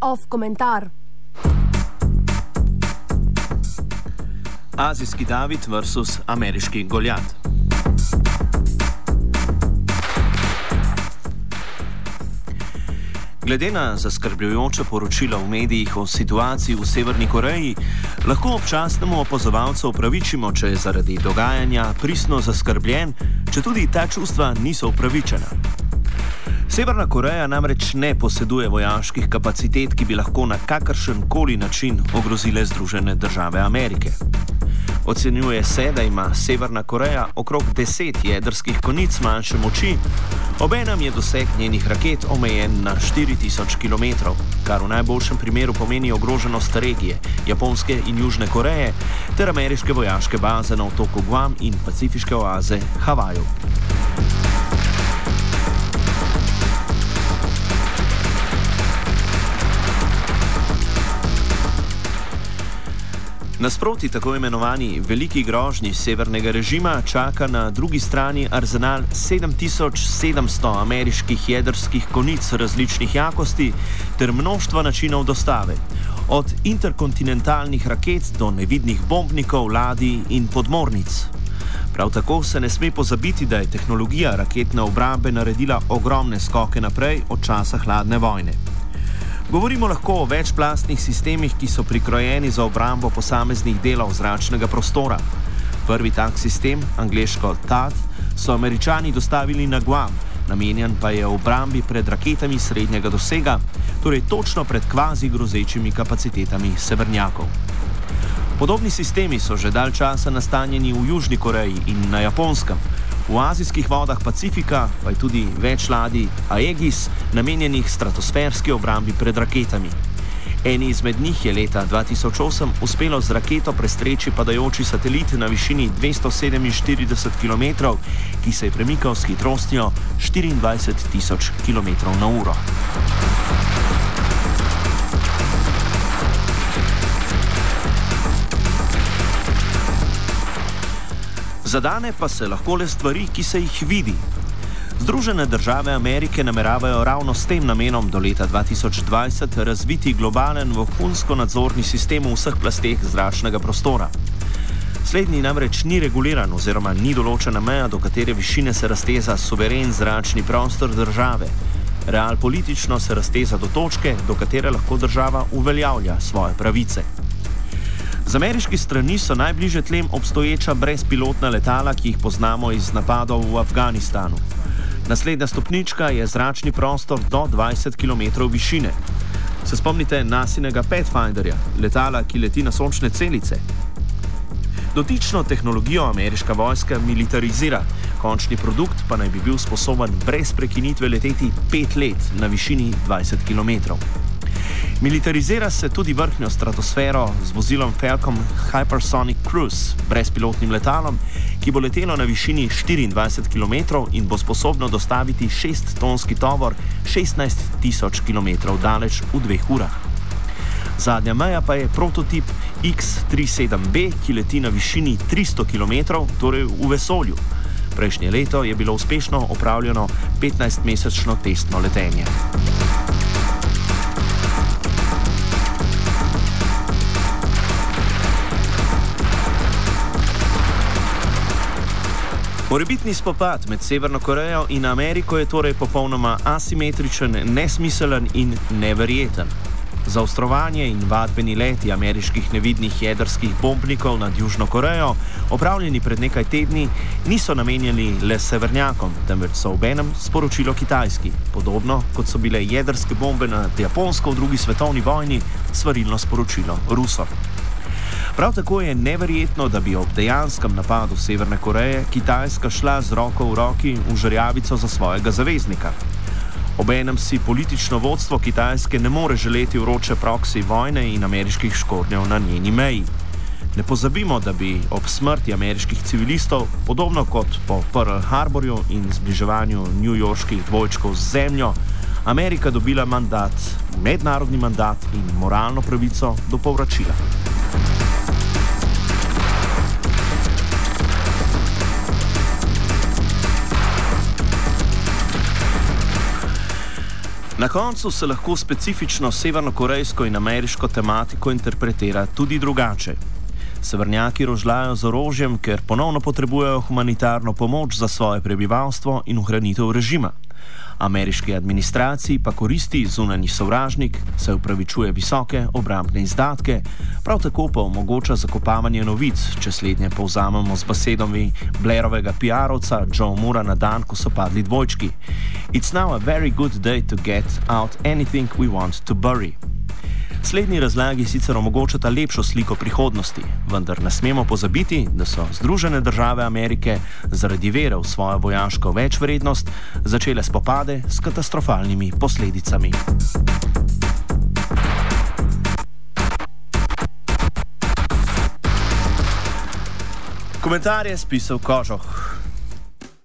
Off komentar. Azijski David versus ameriški Goljat. Glede na zaskrbljujoče poročila v medijih o situaciji v Severni Koreji, lahko občasnemu opozovalcu upravičimo, če je zaradi dogajanja pristno zaskrbljen, če tudi ta čustva niso upravičena. Severna Koreja namreč ne poseduje vojaških kapacitet, ki bi lahko na kakršen koli način ogrozile Združene države Amerike. Ocenjuje se, da ima Severna Koreja okrog 10 jedrskih konic manjše moči, obenem je doseg njenih raket omejen na 4000 km, kar v najboljšem primeru pomeni ogroženost regije Japonske in Južne Koreje ter ameriške vojaške baze na otoku Guam in pacifiške oaze Havaju. Nasproti tako imenovani veliki grožnji severnega režima čaka na drugi strani arzenal 7700 ameriških jedrskih konic različnih jakosti ter množstva načinov dostave, od interkontinentalnih raket do nevidnih bombnikov, ladij in podmornic. Prav tako se ne sme pozabiti, da je tehnologija raketne obrambe naredila ogromne skoke naprej od časa hladne vojne. Govorimo lahko o večplastnih sistemih, ki so prikrojeni za obrambo posameznih delov zračnega prostora. Prvi tak sistem, angliško TAT, so američani dostavili na Guam, namenjen pa je obrambi pred raketami srednjega dosega, torej točno pred kvazi grozečimi kapacitetami severnjakov. Podobni sistemi so že dalj časa nastanjeni v Južni Koreji in na Japonskem. V azijskih vodah Pacifika pa je tudi več ladij Aegis, namenjenih stratosferski obrambi pred raketami. Eni izmed njih je leta 2008 uspelo z raketo prestreči padajoči satelit na višini 247 km, ki se je premikal s hitrostjo 24 tisoč km/h. Zadane pa se lahko le stvari, ki se jih vidi. Združene države Amerike nameravajo ravno s tem namenom do leta 2020 razviti globalen vohunsko nadzorni sistem v vseh plasteh zračnega prostora. Slednji namreč ni reguliran oziroma ni določena meja, do katere višine se razteza suveren zračni prostor države. Real politično se razteza do točke, do katere lahko država uveljavlja svoje pravice. Z ameriški strani so najbližje tlem obstoječa brezpilotna letala, ki jih poznamo iz napadov v Afganistanu. Naslednja stopnička je zračni prostor do 20 km višine. Se spomnite nasinega Pathfinderja, letala, ki leti na sončne celice? Dotično tehnologijo ameriška vojska militarizira, končni produkt pa naj bi bil sposoben brez prekinitve leteti 5 let na višini 20 km. Militarizira se tudi vrhnjo stratosfero z vozilom Falcon Hypersonic Cruise, brezpilotnim letalom, ki bo letelo na višini 24 km in bo sposobno dostaviti 6-tonski tovor 16 tisoč km daleč v dveh urah. Zadnja meja pa je prototip X-37B, ki leti na višini 300 km, torej v vesolju. Prejšnje leto je bilo uspešno opravljeno 15-mesečno testno letenje. Morebitni spopad med Severno Korejo in Ameriko je torej popolnoma asimetričen, nesmiselen in neverjeten. Zaostrovanje in vadbeni leti ameriških nevidnih jedrskih bombnikov nad Južno Korejo, opravljeni pred nekaj tedni, niso namenjeni le severnjakom, temveč so obenem sporočilo Kitajski, podobno kot so bile jedrske bombe nad Japonsko v drugi svetovni vojni, svarilno sporočilo Rusom. Prav tako je neverjetno, da bi ob dejanskem napadu Severne Koreje Kitajska šla z roko v roki v žrjavico za svojega zaveznika. Obenem si politično vodstvo Kitajske ne more želeti vroče proksi vojne in ameriških škornjev na njeni meji. Ne pozabimo, da bi ob smrti ameriških civilistov, podobno kot po Pearl Harborju in zbliževanju newyorških dvojčkov z zemljo, Amerika dobila mandat, mednarodni mandat in moralno pravico do povračila. Na koncu se lahko specifično severno-korejsko in ameriško tematiko interpretira tudi drugače. Severnjaki rožljajo z orožjem, ker ponovno potrebujejo humanitarno pomoč za svoje prebivalstvo in ohranitev režima. Ameriški administraciji pa koristi zunanji sovražnik, se upravičuje visoke obrambne izdatke, prav tako pa omogoča zakopavanje novic, če slednje povzamemo z besedami Blairovega PR-ovca Joe Mura na dan, ko so padli dvojčki. It's now a very good day to get out anything we want to bury. Slednji razlagi sicer omogočata lepšo sliko prihodnosti, vendar ne smemo pozabiti, da so Združene države Amerike zaradi vere v svojo vojaško večvrednost začele spopade s katastrofalnimi posledicami. Komentar je spisal Kožoh.